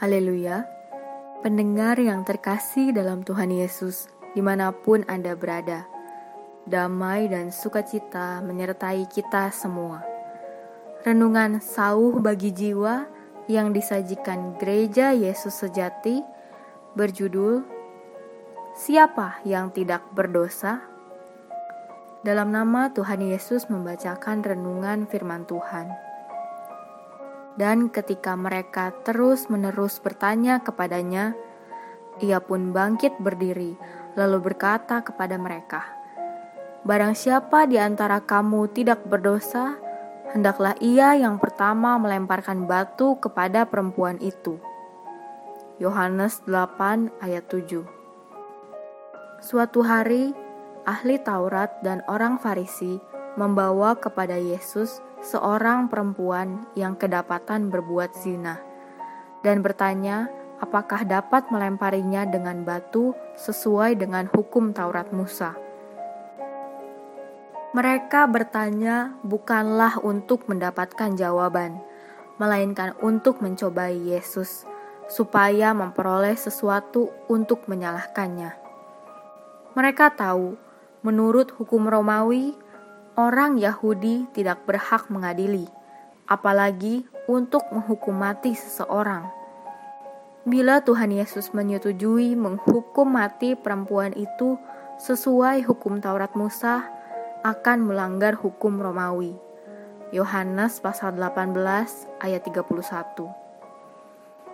Haleluya. Pendengar yang terkasih dalam Tuhan Yesus, di mana pun Anda berada, damai dan sukacita menyertai kita semua. Renungan sauh bagi jiwa yang disajikan Gereja Yesus Sejati berjudul Siapa yang tidak berdosa? Dalam nama Tuhan Yesus membacakan renungan firman Tuhan. Dan ketika mereka terus-menerus bertanya kepadanya, ia pun bangkit berdiri, lalu berkata kepada mereka, "Barang siapa di antara kamu tidak berdosa, hendaklah ia yang pertama melemparkan batu kepada perempuan itu." Yohanes 8 ayat 7 Suatu hari, ahli Taurat dan orang Farisi membawa kepada Yesus seorang perempuan yang kedapatan berbuat zina dan bertanya apakah dapat melemparinya dengan batu sesuai dengan hukum Taurat Musa. Mereka bertanya bukanlah untuk mendapatkan jawaban, melainkan untuk mencobai Yesus, supaya memperoleh sesuatu untuk menyalahkannya. Mereka tahu, menurut hukum Romawi, orang Yahudi tidak berhak mengadili, apalagi untuk menghukum mati seseorang. Bila Tuhan Yesus menyetujui menghukum mati perempuan itu sesuai hukum Taurat Musa, akan melanggar hukum Romawi. Yohanes pasal 18 ayat 31.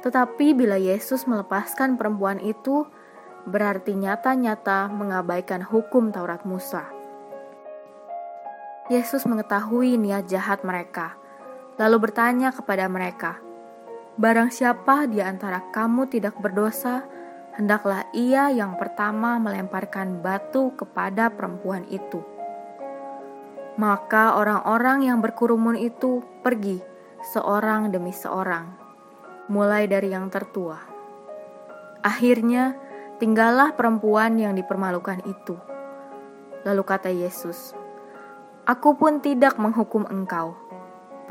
Tetapi bila Yesus melepaskan perempuan itu, berarti nyata-nyata mengabaikan hukum Taurat Musa. Yesus mengetahui niat jahat mereka, lalu bertanya kepada mereka, "Barang siapa di antara kamu tidak berdosa, hendaklah ia yang pertama melemparkan batu kepada perempuan itu." Maka orang-orang yang berkurumun itu pergi, seorang demi seorang, mulai dari yang tertua. Akhirnya, tinggallah perempuan yang dipermalukan itu. Lalu kata Yesus, Aku pun tidak menghukum engkau.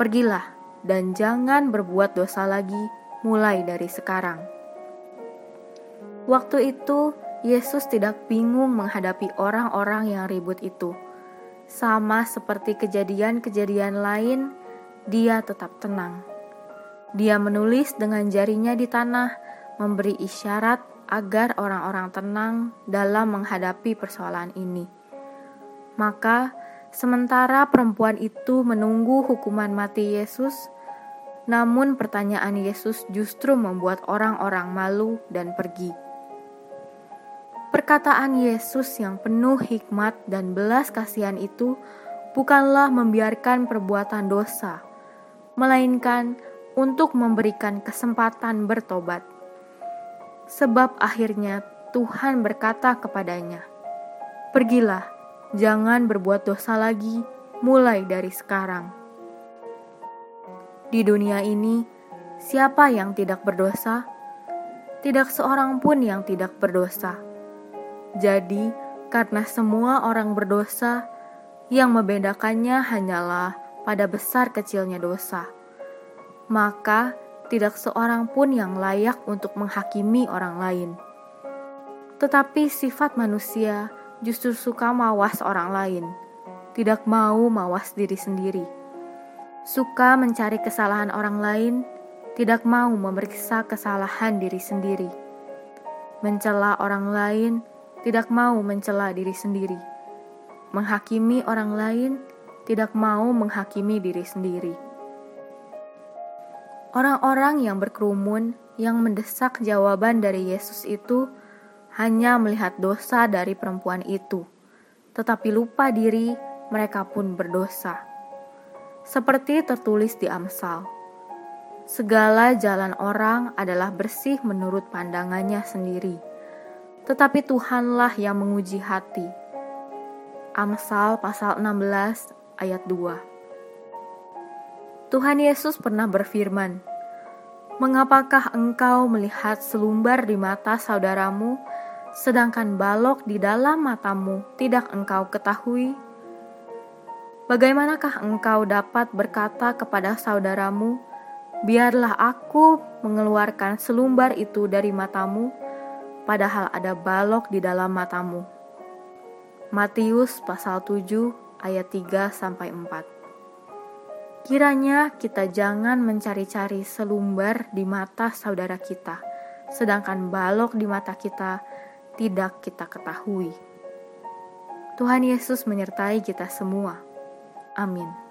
Pergilah dan jangan berbuat dosa lagi mulai dari sekarang. Waktu itu, Yesus tidak bingung menghadapi orang-orang yang ribut itu. Sama seperti kejadian-kejadian lain, dia tetap tenang. Dia menulis dengan jarinya di tanah, memberi isyarat agar orang-orang tenang dalam menghadapi persoalan ini. Maka, Sementara perempuan itu menunggu hukuman mati Yesus, namun pertanyaan Yesus justru membuat orang-orang malu dan pergi. Perkataan Yesus yang penuh hikmat dan belas kasihan itu bukanlah membiarkan perbuatan dosa, melainkan untuk memberikan kesempatan bertobat. Sebab akhirnya Tuhan berkata kepadanya, "Pergilah, Jangan berbuat dosa lagi, mulai dari sekarang. Di dunia ini, siapa yang tidak berdosa? Tidak seorang pun yang tidak berdosa. Jadi, karena semua orang berdosa, yang membedakannya hanyalah pada besar kecilnya dosa. Maka, tidak seorang pun yang layak untuk menghakimi orang lain. Tetapi sifat manusia justru suka mawas orang lain, tidak mau mawas diri sendiri. Suka mencari kesalahan orang lain, tidak mau memeriksa kesalahan diri sendiri. Mencela orang lain, tidak mau mencela diri sendiri. Menghakimi orang lain, tidak mau menghakimi diri sendiri. Orang-orang yang berkerumun yang mendesak jawaban dari Yesus itu hanya melihat dosa dari perempuan itu, tetapi lupa diri mereka pun berdosa. Seperti tertulis di Amsal, segala jalan orang adalah bersih menurut pandangannya sendiri, tetapi Tuhanlah yang menguji hati. Amsal pasal 16 ayat 2 Tuhan Yesus pernah berfirman, Mengapakah engkau melihat selumbar di mata saudaramu sedangkan balok di dalam matamu tidak engkau ketahui? Bagaimanakah engkau dapat berkata kepada saudaramu, Biarlah aku mengeluarkan selumbar itu dari matamu, padahal ada balok di dalam matamu. Matius pasal 7 ayat 3 sampai 4. Kiranya kita jangan mencari-cari selumbar di mata saudara kita, sedangkan balok di mata kita tidak kita ketahui. Tuhan Yesus menyertai kita semua. Amin.